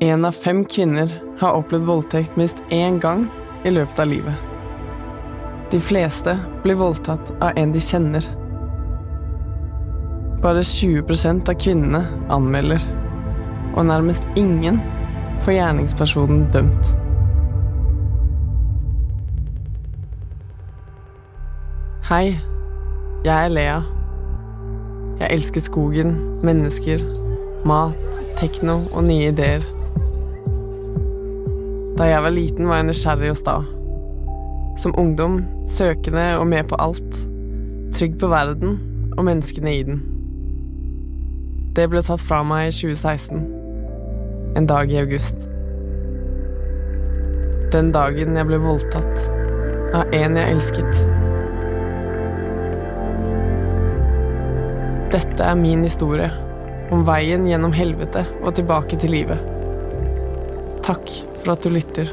Én av fem kvinner har opplevd voldtekt minst én gang i løpet av livet. De fleste blir voldtatt av en de kjenner. Bare 20% av kvinnene anmelder, og nærmest ingen får gjerningspersonen dømt. Hei, jeg er Lea. Jeg elsker skogen, mennesker, mat, tekno og nye ideer. Da jeg var liten, var jeg nysgjerrig og sta. Som ungdom søkende og med på alt. Trygg på verden og menneskene i den. Det ble tatt fra meg i 2016. En dag i august. Den dagen jeg ble voldtatt av en jeg elsket. Dette er min historie, om veien gjennom helvete og tilbake til livet. Takk for at du lytter.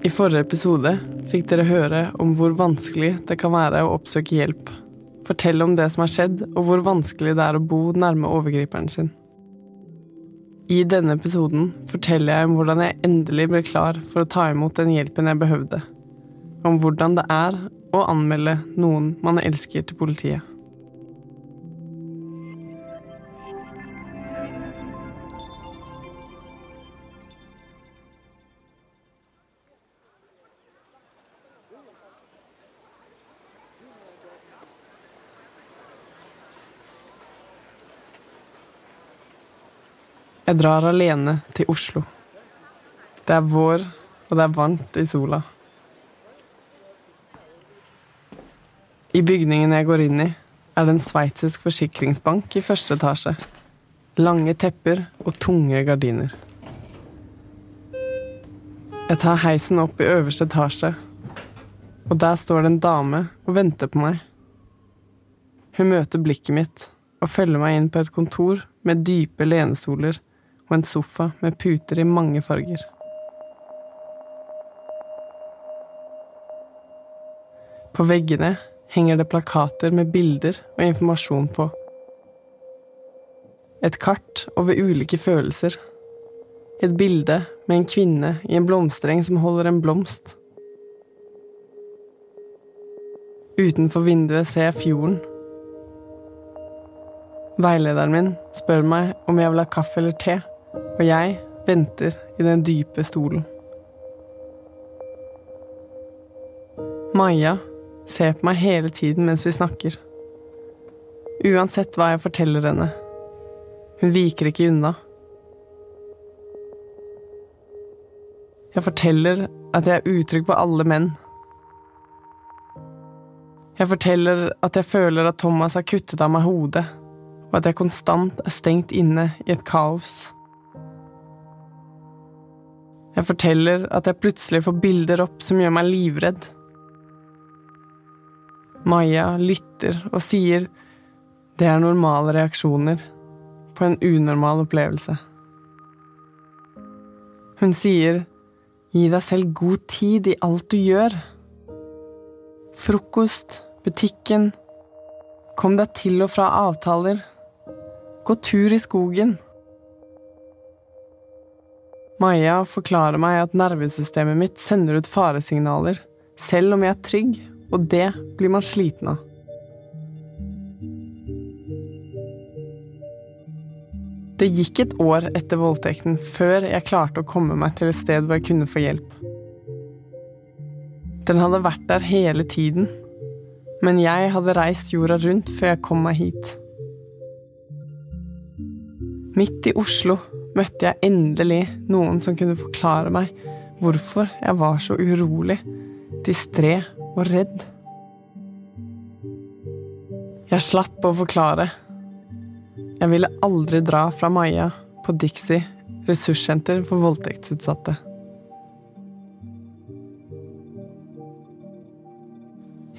I forrige episode fikk dere høre om hvor vanskelig det kan være å oppsøke hjelp. Fortelle om det som har skjedd, og hvor vanskelig det er å bo nærme overgriperen sin. I denne episoden forteller jeg om hvordan jeg endelig ble klar for å ta imot den hjelpen jeg behøvde. Om hvordan det er å anmelde noen man elsker til politiet. Jeg drar alene til Oslo. Det er vår, og det er varmt i sola. I bygningen jeg går inn i, er det en sveitsisk forsikringsbank i første etasje. Lange tepper og tunge gardiner. Jeg tar heisen opp i øverste etasje, og der står det en dame og venter på meg. Hun møter blikket mitt og følger meg inn på et kontor med dype lenestoler og en sofa med puter i mange farger. På veggene henger det plakater med bilder og informasjon på. Et kart over ulike følelser. Et bilde med en kvinne i en blomstereng som holder en blomst. Utenfor vinduet ser jeg fjorden. Veilederen min spør meg om jeg vil ha kaffe eller te og jeg venter i den dype stolen. Maja ser på meg hele tiden mens vi snakker. Uansett hva jeg forteller henne. Hun viker ikke unna. Jeg forteller at jeg er utrygg på alle menn. Jeg forteller at jeg føler at Thomas har kuttet av meg hodet, og at jeg konstant er stengt inne i et kaos. Jeg forteller at jeg plutselig får bilder opp som gjør meg livredd. Maja lytter og sier det er normale reaksjoner på en unormal opplevelse. Hun sier gi deg selv god tid i alt du gjør. Frokost, butikken, kom deg til og fra avtaler, gå tur i skogen. Maja forklarer meg at nervesystemet mitt sender ut faresignaler, selv om jeg er trygg, og det blir man sliten av. Det gikk et år etter voldtekten før jeg klarte å komme meg til et sted hvor jeg kunne få hjelp. Den hadde vært der hele tiden, men jeg hadde reist jorda rundt før jeg kom meg hit. Midt i Oslo møtte jeg endelig noen som kunne forklare meg hvorfor jeg var så urolig, distré og redd. Jeg slapp å forklare. Jeg ville aldri dra fra Maja på Dixie ressurssenter for voldtektsutsatte.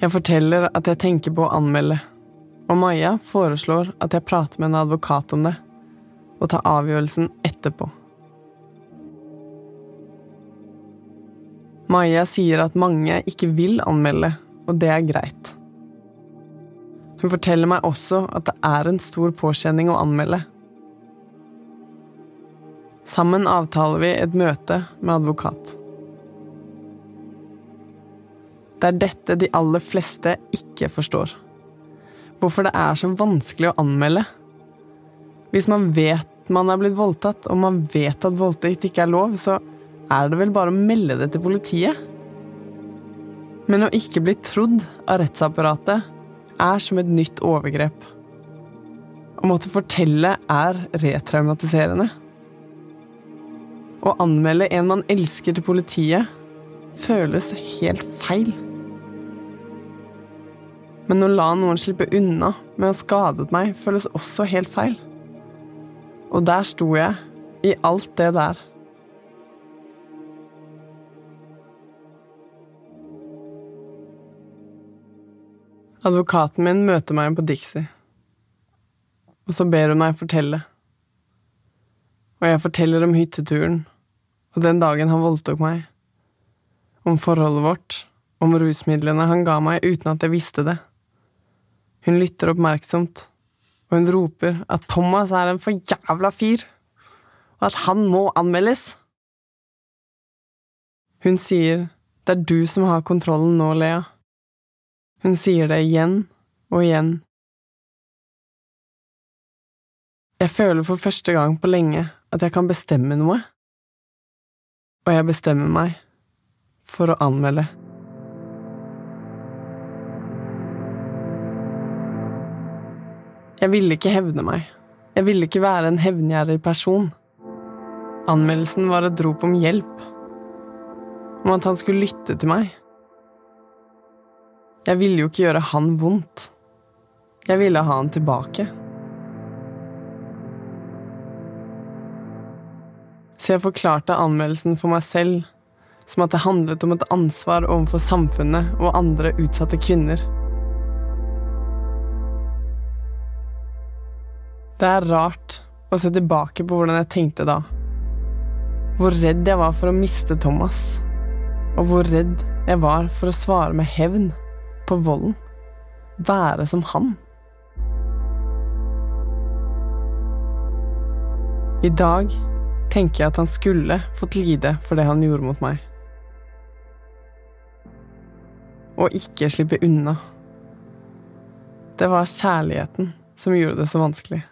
Jeg forteller at jeg tenker på å anmelde, og Maja foreslår at jeg prater med en advokat om det og ta avgjørelsen etterpå. Maja sier at mange ikke vil anmelde, og det er greit. Hun forteller meg også at det er en stor påkjenning å anmelde. Sammen avtaler vi et møte med advokat. Det er dette de aller fleste ikke forstår. Hvorfor det er så vanskelig å anmelde. Hvis man vet man er blitt voldtatt, og man vet at voldtekt ikke er lov, så er det vel bare å melde det til politiet? Men å ikke bli trodd av rettsapparatet er som et nytt overgrep. Å måtte fortelle er retraumatiserende. Å anmelde en man elsker til politiet, føles helt feil. Men å la noen slippe unna med å ha skadet meg, føles også helt feil. Og der sto jeg, i alt det der. Advokaten min møter meg på Dixie, og så ber hun meg fortelle. Og jeg forteller om hytteturen, og den dagen han voldtok meg, om forholdet vårt, om rusmidlene han ga meg uten at jeg visste det. Hun lytter oppmerksomt, og hun roper at Thomas er en for jævla fyr, og at han må anmeldes. Hun sier det er du som har kontrollen nå, Lea. Hun sier det igjen og igjen. Jeg føler for første gang på lenge at jeg kan bestemme noe. Og jeg bestemmer meg for å anmelde. Jeg ville ikke hevne meg. Jeg ville ikke være en hevngjerrig person. Anmeldelsen var et rop om hjelp. Om at han skulle lytte til meg. Jeg ville jo ikke gjøre han vondt. Jeg ville ha han tilbake. Så jeg forklarte anmeldelsen for meg selv som at det handlet om et ansvar overfor samfunnet og andre utsatte kvinner. Det er rart å se tilbake på hvordan jeg tenkte da. Hvor redd jeg var for å miste Thomas, og hvor redd jeg var for å svare med hevn på volden. Være som han. I dag tenker jeg at han skulle fått lide for det han gjorde mot meg. Og ikke slippe unna. Det var kjærligheten som gjorde det så vanskelig.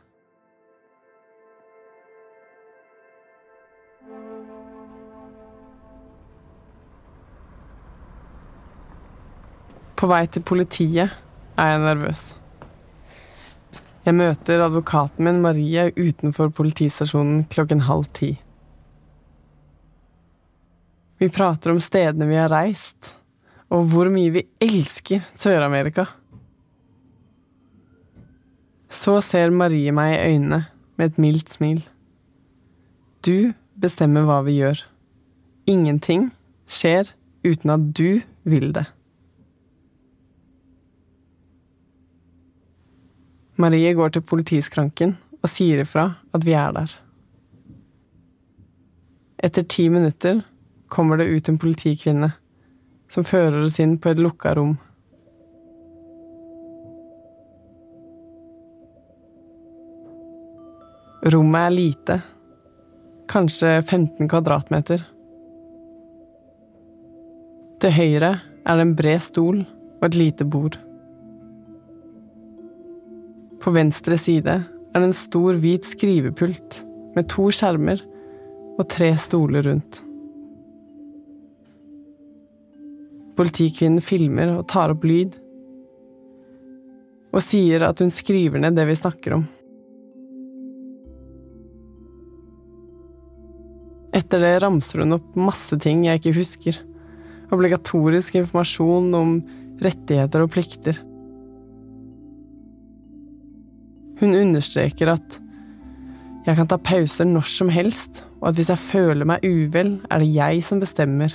På vei til politiet er jeg nervøs. Jeg møter advokaten min Marie utenfor politistasjonen klokken halv ti. Vi prater om stedene vi har reist, og hvor mye vi elsker Sør-Amerika. Så ser Marie meg i øynene med et mildt smil. Du bestemmer hva vi gjør. Ingenting skjer uten at du vil det. Marie går til politiskranken og sier ifra at vi er der. Etter ti minutter kommer det ut en politikvinne som fører oss inn på et lukka rom. Rommet er lite, kanskje 15 kvadratmeter. Til høyre er det en bred stol og et lite bord. På venstre side er det en stor, hvit skrivepult med to skjermer og tre stoler rundt. Politikvinnen filmer og tar opp lyd, og sier at hun skriver ned det vi snakker om. Etter det ramser hun opp masse ting jeg ikke husker. Obligatorisk informasjon om rettigheter og plikter. Hun understreker at jeg kan ta pauser når som helst, og at hvis jeg føler meg uvel, er det jeg som bestemmer.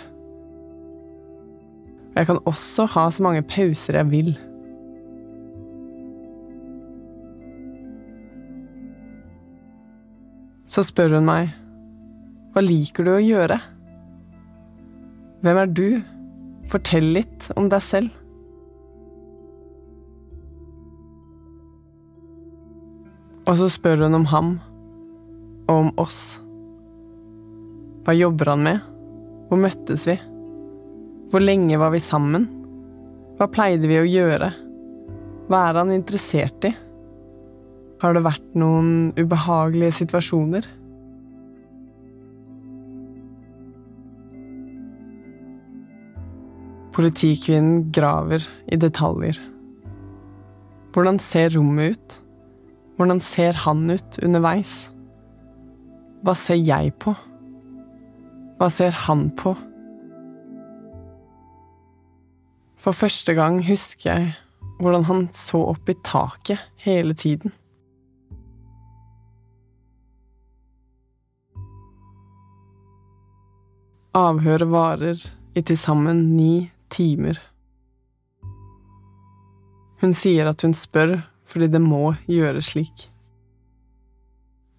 Og jeg kan også ha så mange pauser jeg vil. Så spør hun meg, hva liker du å gjøre? Hvem er du? Fortell litt om deg selv. Og så spør hun om ham, og om oss. Hva jobber han med? Hvor møttes vi? Hvor lenge var vi sammen? Hva pleide vi å gjøre? Hva er han interessert i? Har det vært noen ubehagelige situasjoner? Politikvinnen graver i detaljer. Hvordan ser rommet ut? Hvordan ser han ut underveis? Hva ser jeg på? Hva ser han på? For første gang husker jeg hvordan han så opp i taket hele tiden. Avhøret varer i til sammen ni timer. Hun sier at hun spør fordi det må gjøres slik.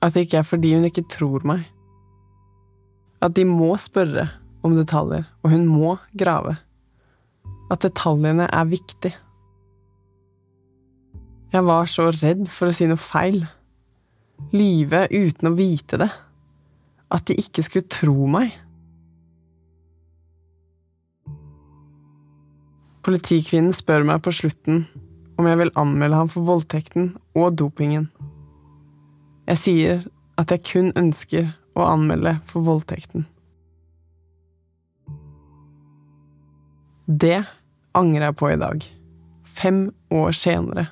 At det ikke er fordi hun ikke tror meg. At de må spørre om detaljer, og hun må grave. At detaljene er viktig. Jeg var så redd for å si noe feil. Lyve uten å vite det. At de ikke skulle tro meg. Politikvinnen spør meg på slutten om jeg vil anmelde ham for voldtekten og dopingen. Jeg sier at jeg kun ønsker å anmelde for voldtekten. Det angrer jeg på i dag, fem år senere.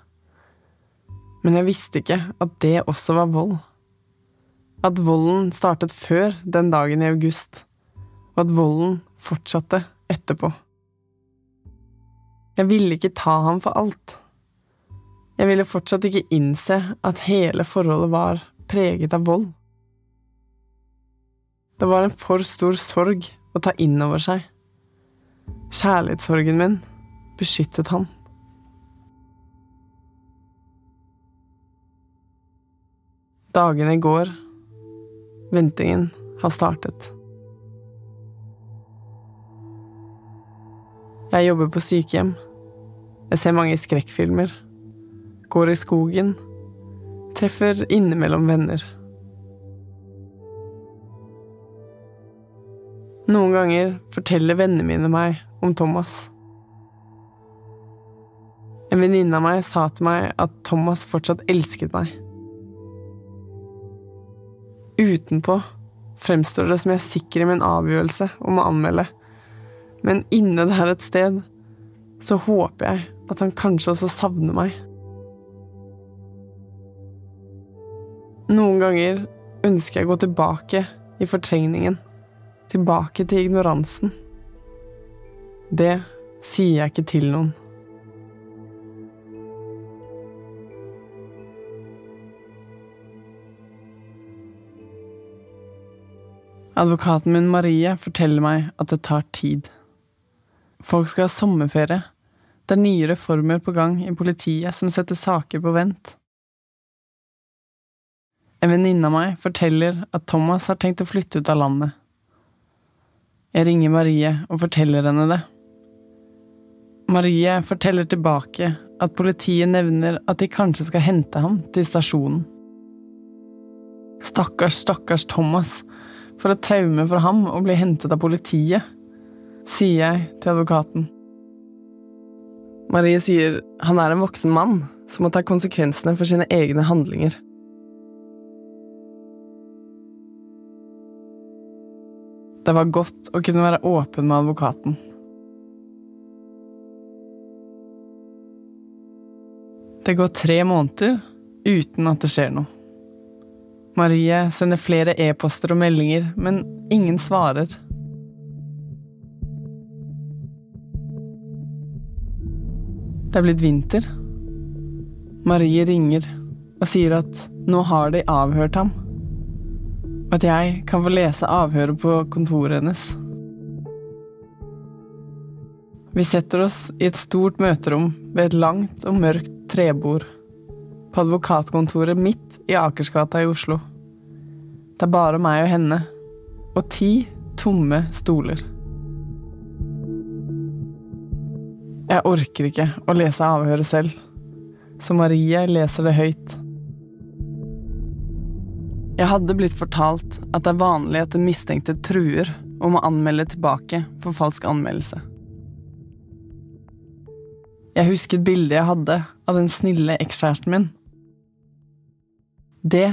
Men jeg visste ikke at det også var vold. At volden startet før den dagen i august, og at volden fortsatte etterpå. Jeg ville ikke ta ham for alt. Jeg ville fortsatt ikke innse at hele forholdet var preget av vold. Det var en for stor sorg å ta inn over seg. Kjærlighetssorgen min beskyttet han. Dagene går. Ventingen har startet. Jeg jobber på sykehjem. Jeg ser mange skrekkfilmer. Går i skogen. Treffer innimellom venner. Noen ganger forteller vennene mine meg om Thomas. En venninne av meg sa til meg at Thomas fortsatt elsket meg. Utenpå fremstår det som jeg er sikker i min avgjørelse om å anmelde men inne der et sted så håper jeg at han kanskje også savner meg. Noen ganger ønsker jeg å gå tilbake i fortrengningen, tilbake til ignoransen. Det sier jeg ikke til noen. Advokaten min Marie forteller meg at det tar tid. Folk skal ha sommerferie. Det er nye reformer på gang i politiet som setter saker på vent. En venninne av meg forteller at Thomas har tenkt å flytte ut av landet. Jeg ringer Marie og forteller henne det. Marie forteller tilbake at politiet nevner at de kanskje skal hente ham til stasjonen. Stakkars, stakkars Thomas, for et traume for ham å bli hentet av politiet sier jeg til advokaten. Marie sier han er en voksen mann som må ta konsekvensene for sine egne handlinger. Det var godt å kunne være åpen med advokaten. Det går tre måneder uten at det skjer noe. Marie sender flere e-poster og meldinger, men ingen svarer. Det er blitt vinter. Marie ringer og sier at nå har de avhørt ham. At jeg kan få lese avhøret på kontoret hennes. Vi setter oss i et stort møterom ved et langt og mørkt trebord. På advokatkontoret midt i Akersgata i Oslo. Det er bare meg og henne. Og ti tomme stoler. Jeg orker ikke å lese avhøret selv, så Marie leser det høyt. Jeg hadde blitt fortalt at det er vanlig at den mistenkte truer om å anmelde tilbake for falsk anmeldelse. Jeg husket bildet jeg hadde av den snille ekskjæresten min. Det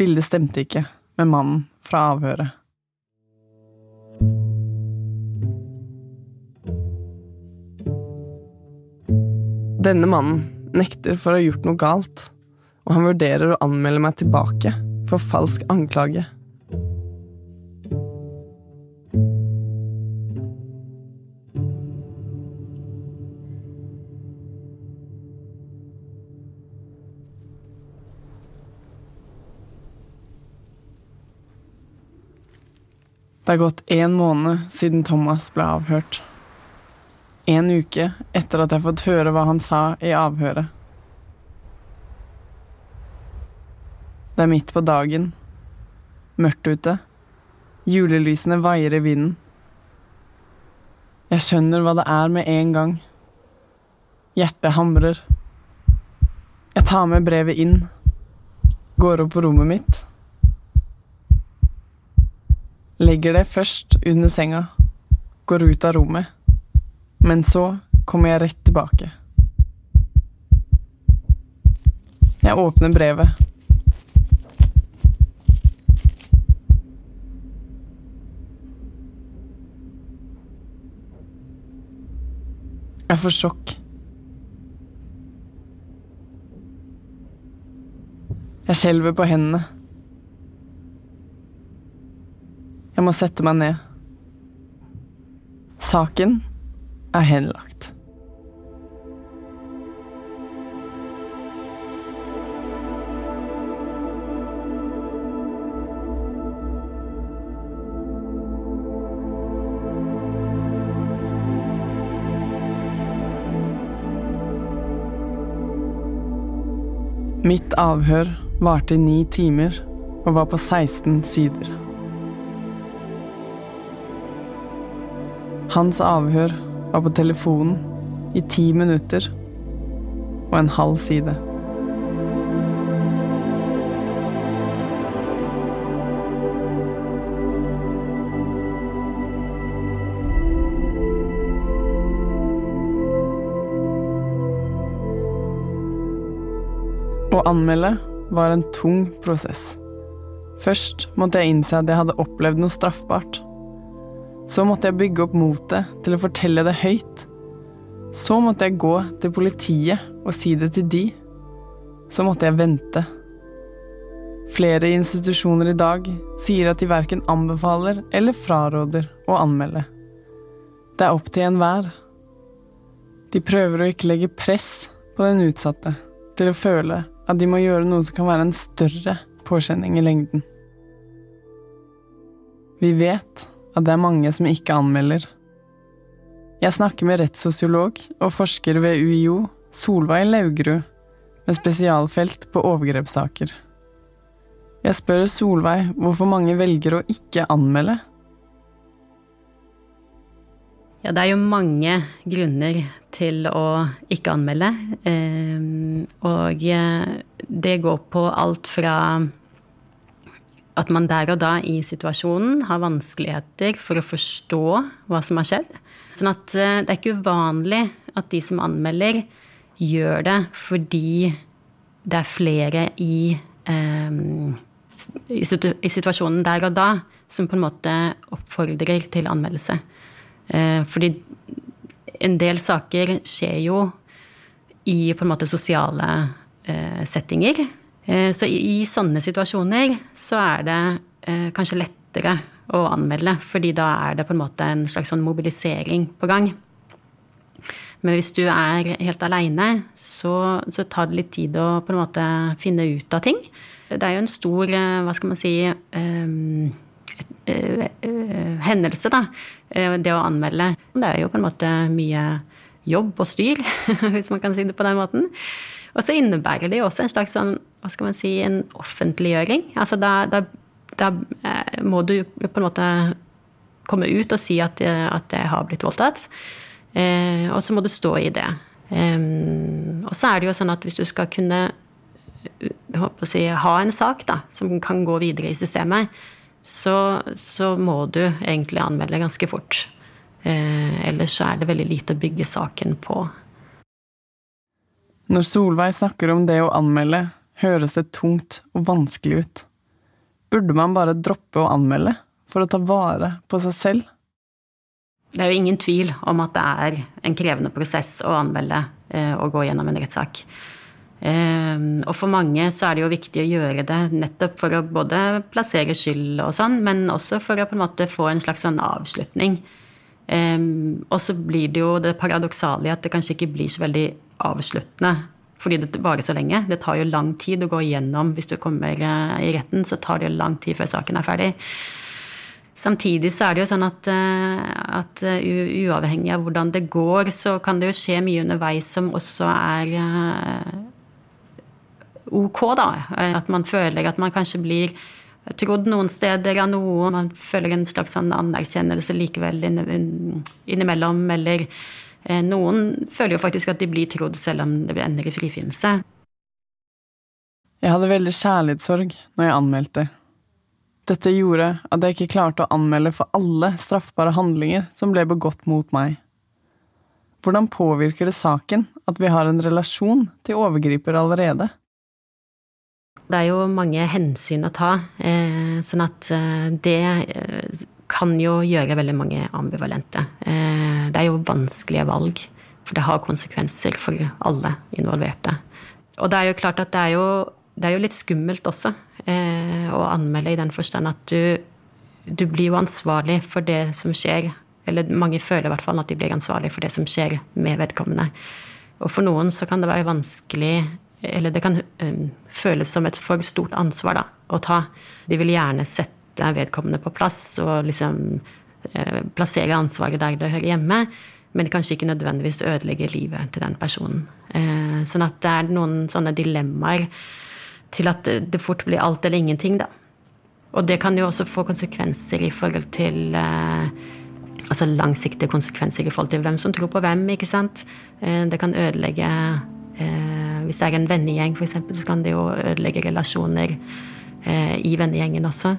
bildet stemte ikke med mannen fra avhøret. Denne mannen nekter for å ha gjort noe galt, og han vurderer å anmelde meg tilbake for falsk anklage. Det har gått én måned siden Thomas ble avhørt. En uke etter at jeg har fått høre hva han sa i avhøret. Det er midt på dagen. Mørkt ute. Julelysene vaier i vinden. Jeg skjønner hva det er med en gang. Hjertet hamrer. Jeg tar med brevet inn. Går opp på rommet mitt. Legger det først under senga. Går ut av rommet. Men så kommer jeg rett tilbake. Jeg åpner brevet. Jeg får sjokk. Jeg skjelver på hendene. Jeg må sette meg ned. Saken er henlagt. Mitt avhør varte i ni timer og var på 16 sider. Hans avhør var på telefonen i ti minutter og en halv side. Å anmelde var en tung prosess. Først måtte jeg innse at jeg hadde opplevd noe straffbart. Så måtte jeg bygge opp motet til å fortelle det høyt. Så måtte jeg gå til politiet og si det til de. Så måtte jeg vente. Flere institusjoner i dag sier at de verken anbefaler eller fraråder å anmelde. Det er opp til enhver. De prøver å ikke legge press på den utsatte til å føle at de må gjøre noe som kan være en større påkjenning i lengden. Vi vet at det er mange som ikke anmelder. Jeg snakker med rettssosiolog og forsker ved UiO, Solveig Laugrud, med spesialfelt på overgrepssaker. Jeg spør Solveig hvorfor mange velger å ikke anmelde. Ja, det er jo mange grunner til å ikke anmelde. Og det går på alt fra at man der og da i situasjonen har vanskeligheter for å forstå hva som har skjedd. Sånn at eh, det er ikke uvanlig at de som anmelder, gjør det fordi det er flere i, eh, i, situasjonen der og da som på en måte oppfordrer til anmeldelse. Eh, fordi en del saker skjer jo i på en måte sosiale eh, settinger Eh, så i, sånne situasjoner så er det kanskje lettere å anmelde, fordi da er det på en måte en slags sånn mobilisering på gang. Men hvis du er helt aleine, så, så, tar det litt tid å på en måte finne ut av ting. Det er jo en stor, hva skal man si, um, hendelse, da. Det å anmelde. Det er jo på en måte mye jobb og styr, hvis man kan si det på den måten. Og så innebærer det jo også en slags sånn, hva skal man si, en offentliggjøring. Altså da, da, da eh, må du på en måte komme ut og si at, at jeg har blitt voldtatt. Eh, og så må du stå i det. Eh, og så er det jo sånn at hvis du skal kunne si, ha en sak da, som kan gå videre i systemet, så, så må du egentlig anmelde ganske fort. Eh, ellers så er det veldig lite å bygge saken på. Når Solveig snakker om det å anmelde, høres det tungt og vanskelig ut. Burde man bare droppe å anmelde for å ta vare på seg selv? Det er jo ingen tvil om at det er en krevende prosess å anmelde eh, og gå gjennom en rettssak. Ehm, og for mange så er det jo viktig å gjøre det nettopp for å både plassere skyld og sånn, men også for å på en måte få en slags sånn avslutning. Ehm, og så blir det jo det paradoksale at det kanskje ikke blir så veldig avsluttende. Fordi det varer så lenge. Det tar jo lang tid å gå igjennom. Hvis du kommer eh, i retten, så tar det jo lang tid før saken er ferdig. Samtidig så er det jo sånn at, eh, at uavhengig av hvordan det går, så kan det jo skje mye underveis som også er ok, da. At man føler at man kanskje blir trodd noen steder av noen. Man føler en slags sånn anerkjennelse likevel innimellom. Eller eh, noen føler jo faktisk at de blir trodd selv om det ender i frifinnelse. Jeg hadde veldig kjærlighetssorg når jeg anmeldte. Dette gjorde at jeg ikke klarte å anmelde for alle straffbare handlinger som ble begått mot meg. Hvordan påvirker det saken at vi har en relasjon til overgriper allerede? Det er jo mange hensyn å ta, eh, sånn at eh, det eh, kan jo gjøre veldig mange ambivalente. Det er jo vanskelige valg, for det har konsekvenser for alle involverte. Og det er jo klart at det er jo, det er jo litt skummelt også å anmelde i den forstand at du, du blir jo ansvarlig for det som skjer. Eller mange føler i hvert fall at de blir ansvarlig for det som skjer med vedkommende. Og for noen så kan det være vanskelig eller det kan um, føles som et for stort ansvar da, å ta. De vil gjerne sette vedkommende på plass og liksom uh, plassere ansvaret der det hører hjemme, men kanskje ikke nødvendigvis ødelegge livet til den personen. Uh, sånn at det er noen sånne dilemmaer til at det fort blir alt eller ingenting, da. Og det kan jo også få konsekvenser i forhold til Altså langsiktige konsekvenser i forhold til hvem som tror på hvem, ikke sant. Det kan ødelegge hvis det er en vennegjeng, f.eks., så kan det jo ødelegge relasjoner eh, i vennegjengen også.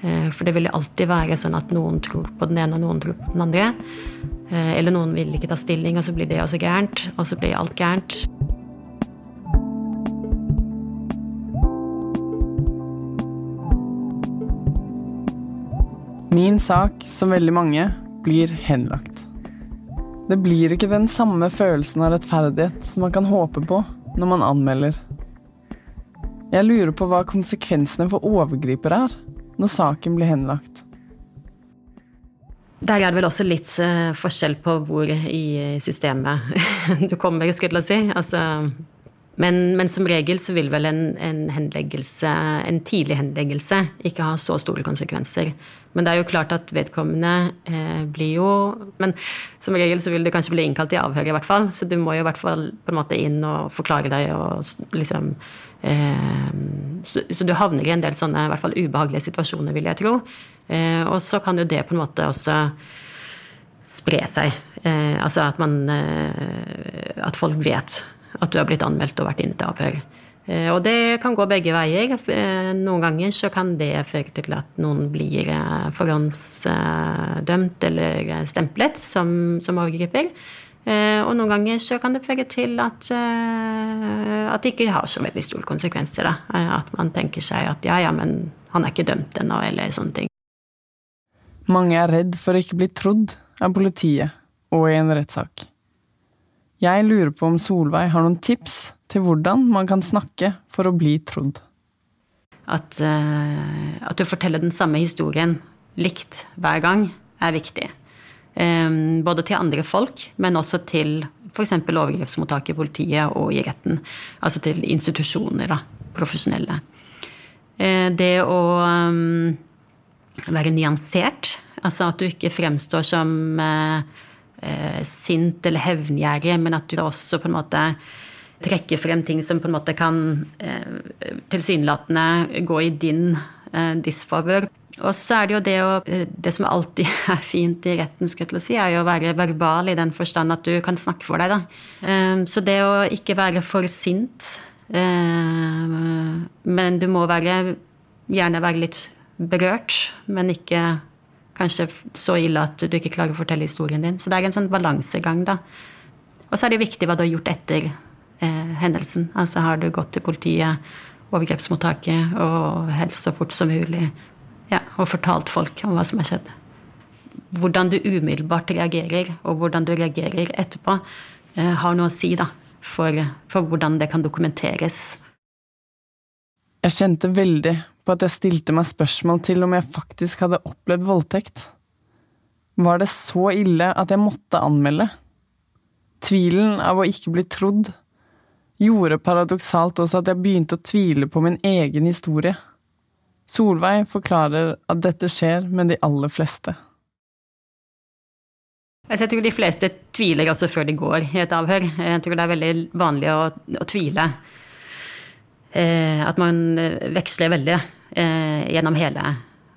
Eh, for det vil alltid være sånn at noen tror på den ene, og noen tror på den andre. Eh, eller noen vil ikke ta stilling, og så blir det også gærent. Og så blir alt gærent. Min sak, som veldig mange, blir henlagt. Det blir ikke den samme følelsen av rettferdighet som man kan håpe på når man anmelder. Jeg lurer på hva konsekvensene for overgriper er når saken blir henlagt. Der er det vel også litt uh, forskjell på hvor i systemet du kommer, skulle jeg si. Altså, men, men, som regel så vil vel en, en, henleggelse, en tidlig henleggelse ikke ha så store konsekvenser. Men det er jo klart at vedkommende eh, blir jo Men som regel så vil du kanskje bli innkalt i avhør, i hvert fall. Så du må jo i hvert fall på en måte inn og forklare deg og liksom eh, så, så, du havner i en del sånne i hvert fall ubehagelige situasjoner, vil jeg tro. Eh, og så kan jo det på en måte også spre seg. Eh, altså at man eh, At folk vet at du har blitt anmeldt og vært inne til avhør. Eh, og det kan gå begge veier. Eh, noen ganger så kan det føre til at noen blir eh, forhåndsdømt eller stemplet som, som overgriper. Og noen ganger så kan det føre til at, at det ikke har så veldig store konsekvenser. Da. At man tenker seg at ja, ja, men han er ikke dømt ennå, eller sånne ting. Mange er redd for å ikke bli trodd av politiet og i en rettssak. Jeg lurer på om Solveig har noen tips til hvordan man kan snakke for å bli trodd. At, uh, at du forteller den samme historien likt hver gang, er viktig. Um, både til andre folk, men også til f.eks. i politiet og i retten. Altså til institusjoner, da. Profesjonelle. Uh, det å um, være nyansert, altså at du ikke fremstår som uh, sint eller hevngjerrig, men at du også på en måte trekker frem ting som på en måte kan eh, tilsynelatende gå i din eh, disfavør. Og så er det jo det å eh, Det som alltid er fint i retten, skal jeg si, er jo å være verbal i den forstand at du kan snakke for deg, da. Eh, så det å ikke være for sint Men du må være, gjerne være litt berørt, men ikke kanskje så ille at du ikke klarer å fortelle historien din. Så det er en sånn balansegang, da. Og så er det viktig hva du har gjort etter eh, hendelsen. Altså har du gått til politiet, overgrepsmottaket, og helst så fort som mulig ja, og fortalt folk om hva som har skjedd. Hvordan du umiddelbart reagerer, og hvordan du reagerer etterpå, eh, har noe å si da, for, for hvordan det kan dokumenteres. Jeg kjente veldig på at jeg stilte meg spørsmål til om jeg faktisk hadde opplevd voldtekt. Var det så ille at jeg måtte anmelde? Tvilen av å ikke bli trodd gjorde paradoksalt også at jeg begynte å tvile på min egen historie. Solveig forklarer at dette skjer med de aller fleste. Jeg tror de fleste tviler også før de går i et avhør. Jeg tror det er veldig vanlig å, å tvile. Eh, at man veksler veldig eh, gjennom hele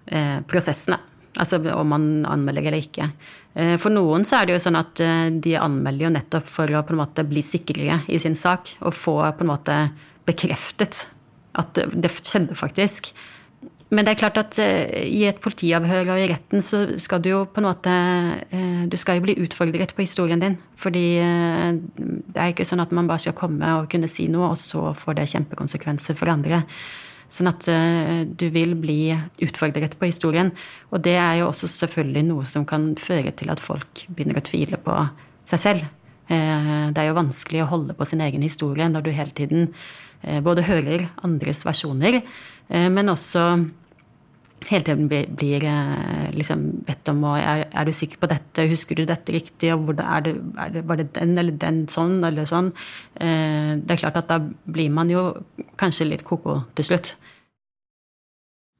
eh, prosessen. Altså om man anmelder eller ikke. Eh, for noen så er det jo sånn at eh, de anmelder jo nettopp for å på en måte bli sikrere i sin sak. Og få på en måte bekreftet at det skjedde faktisk. Men det er klart at i et politiavhør og i retten så skal du jo på en måte Du skal jo bli utfordret på historien din. Fordi det er ikke sånn at man bare skal komme og kunne si noe, og så får det kjempekonsekvenser for andre. Sånn at uh, du vil bli utfordret på historien. Og det er jo også selvfølgelig noe som kan føre til at folk begynner å tvile på seg selv. Uh, det er jo vanskelig å holde på sin egen historie når du hele tiden uh, både hører andres versjoner, men også hele tiden blir, liksom bedt om å er, er, du sikker på dette, husker du dette riktig, og hvordan, er det, er det, var det den eller den sånn eller sånn? det er klart at da blir man jo kanskje litt ko-ko til slutt.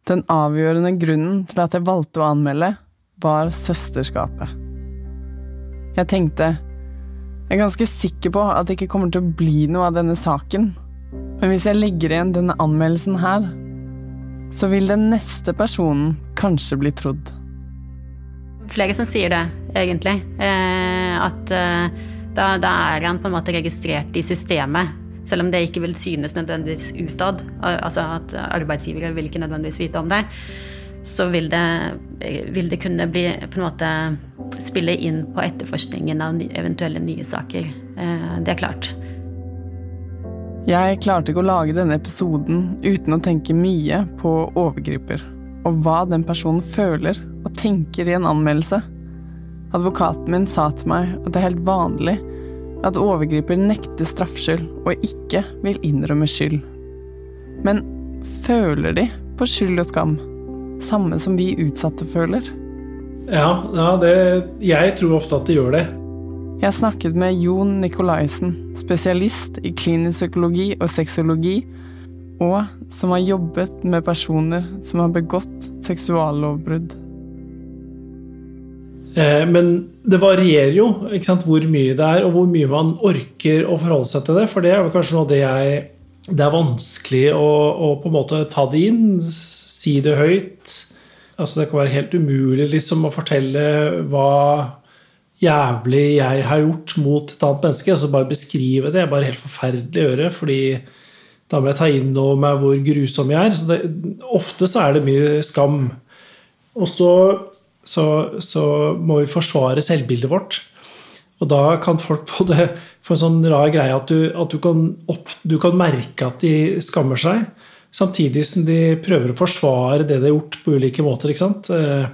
Den avgjørende grunnen til at jeg valgte å anmelde, var søsterskapet. Jeg tenkte jeg er ganske sikker på at det ikke kommer til å bli noe av denne saken, men hvis jeg legger igjen denne anmeldelsen her, så vil den neste personen kanskje bli trodd. Flere som sier det, egentlig. Eh, at eh, da, da er han på en måte registrert i systemet selv om det ikke vil synes nødvendigvis utad, altså at arbeidsgivere vil ikke nødvendigvis vite om det, så vil det, vil det kunne bli på en måte spille inn på etterforskningen av eventuelle nye saker. Eh, det er klart. Jeg klarte ikke å lage denne episoden uten å tenke mye på overgriper, og hva den personen føler og tenker i en anmeldelse. Advokaten min sa til meg at det er helt vanlig at overgriper nekter straffskyld og ikke vil innrømme skyld. Men føler de på skyld og skam, samme som vi utsatte føler? Ja, ja det, jeg tror ofte at de gjør det. Jeg snakket med Jon Nikolaisen, spesialist i klinisk psykologi og sexologi, og som har jobbet med personer som har begått seksuallovbrudd. Eh, men det varierer jo sant, hvor mye det er, og hvor mye man orker å forholde seg til det. For det er vel kanskje noe av det jeg Det er vanskelig å, å, på en måte ta det inn, si det høyt. Altså Det kan være helt umulig liksom å fortelle hva jævlig jeg har gjort mot et annet menneske. altså Bare beskrive det er bare helt forferdelig å gjøre. fordi da må jeg ta inn over meg hvor grusom jeg er. Så det, ofte så er det mye skam. Og så så, så, må vi forsvare selvbildet vårt. Og da kan folk både få en sånn rar greie at, du, at du, kan opp, du, kan merke at de skammer seg, samtidig som de prøver å forsvare det de har gjort på ulike måter. ikke sant? Eh,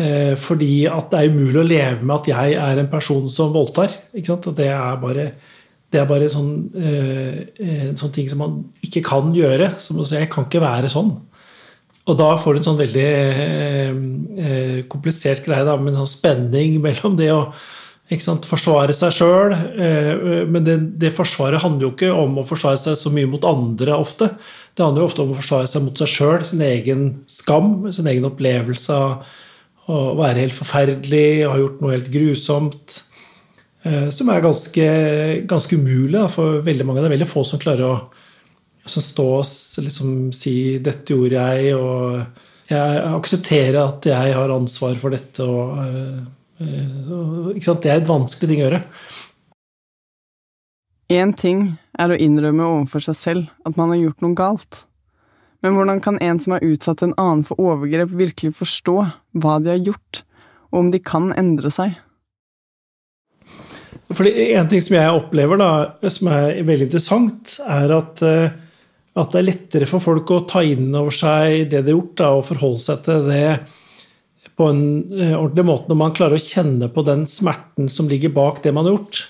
eh, fordi at det er umulig å leve med at jeg er en person som voldtar. ikke sant? Det er bare, det er bare sånn, eh, en sånn ting som man ikke kan gjøre. Som, jeg kan ikke være sånn. Og da får du en sånn veldig eh, eh, komplisert greie da, med en sånn spenning mellom det å sant, forsvare seg sjøl. Eh, men det, det, forsvaret handler jo ikke om å forsvare seg så mye mot andre ofte. Det handler jo ofte om å forsvare seg mot seg sjøl, sin egen skam, sin egen opplevelse av å være helt forferdelig ha gjort noe helt grusomt. Eh, som er ganske, ganske umulig da, for veldig mange. Det er veldig få som klarer å som stå og liksom si 'dette gjorde jeg', og jeg aksepterer at jeg har ansvar for dette. Og, uh, uh, det er et vanskelig ting å gjøre. Én ting er å innrømme overfor seg selv at man har gjort noe galt. Men hvordan kan en som har utsatt en annen for overgrep, virkelig forstå hva de har gjort, og om de kan endre seg? Fordi En ting som jeg opplever da, som er veldig interessant, er at, eh, at det er lettere for folk å ta inn over seg det de har gjort, da, og forholde seg til det på en eh, ordentlig måte når man klarer å kjenne på den smerten som ligger bak det man har gjort.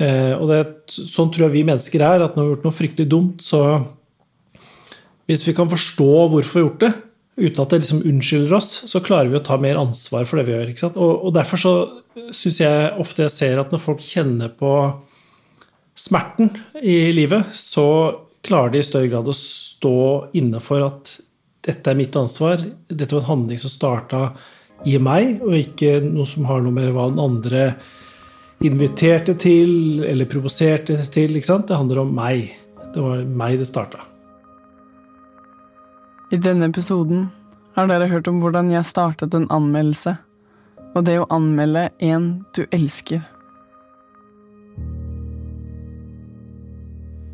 Eh, og det, Sånn tror jeg vi mennesker er, at når vi har gjort noe fryktelig dumt, så hvis vi kan forstå hvorfor vi har gjort det, uten at det liksom unnskylder oss, så klarer vi å ta mer ansvar for det vi gjør. Og, og, Derfor så syns jeg ofte jeg ser at når folk kjenner på smerten i livet, så klarer de i større grad å stå inne for at dette er mitt ansvar. Dette var en handling som starta i meg, og ikke noe som har noe med hva den andre inviterte til eller provoserte til. Ikke sant? Det handler om meg. Det var meg det starta. I denne episoden har dere hørt om hvordan jeg startet en anmeldelse, og det å anmelde en du elsker.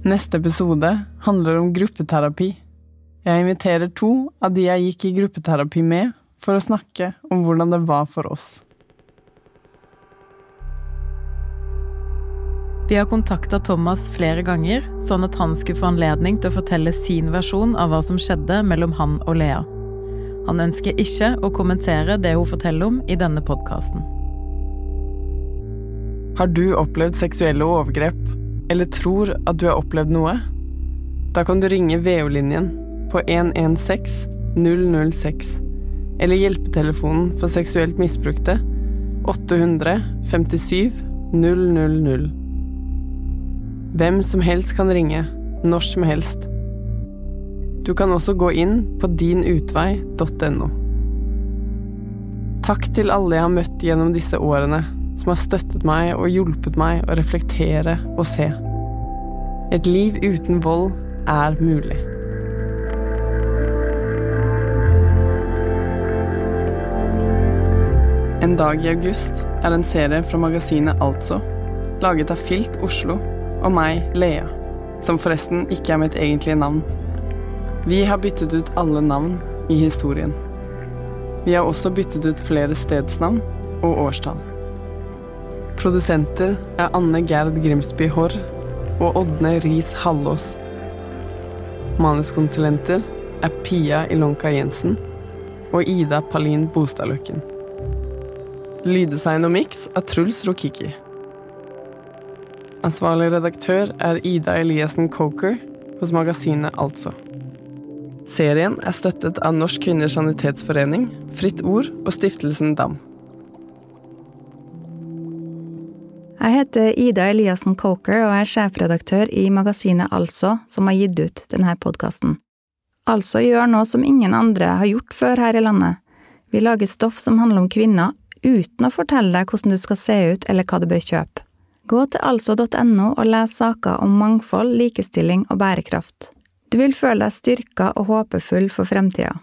Neste episode handler om gruppeterapi. Jeg inviterer to av de jeg gikk i gruppeterapi med, for å snakke om hvordan det var for oss. Vi har kontakta Thomas flere ganger, sånn at han skulle få anledning til å fortelle sin versjon av hva som skjedde mellom han og Lea. Han ønsker ikke å kommentere det hun forteller om i denne podkasten. Har du opplevd seksuelle overgrep, eller tror at du har opplevd noe? Da kan du ringe VO-linjen på 116 006, eller hjelpetelefonen for seksuelt misbrukte 800 57 000. Hvem som helst kan ringe, når som helst. Du kan også gå inn på dinutvei.no. Takk til alle jeg har møtt gjennom disse årene, som har støttet meg og hjulpet meg å reflektere og se. Et liv uten vold er mulig. En dag i august er en serie fra magasinet Altså, laget av Filt Oslo og meg, Lea, som forresten ikke er mitt egentlige navn. Vi har byttet ut alle navn i historien. Vi har også byttet ut flere stedsnavn og årstall. Produsenter er Anne Gerd Grimsby Haarr og Ådne Riis Hallås. Manuskonsulenter er Pia Ilonka Jensen og Ida Palin Bostadløkken. Lyddesign og miks er Truls Rokiki. Ansvarlig redaktør er Ida Eliassen Coker hos magasinet Altså. Serien er støttet av Norsk Kvinners Sanitetsforening, Fritt Ord og Stiftelsen DAM. Jeg heter Ida Eliassen Coker og er sjefredaktør i magasinet Altså, som har gitt ut denne podkasten. Altså gjør noe som ingen andre har gjort før her i landet. Vi lager stoff som handler om kvinner, uten å fortelle deg hvordan du skal se ut eller hva du bør kjøpe. Gå til altså.no og les saker om mangfold, likestilling og bærekraft. Du vil føle deg styrka og håpefull for fremtida.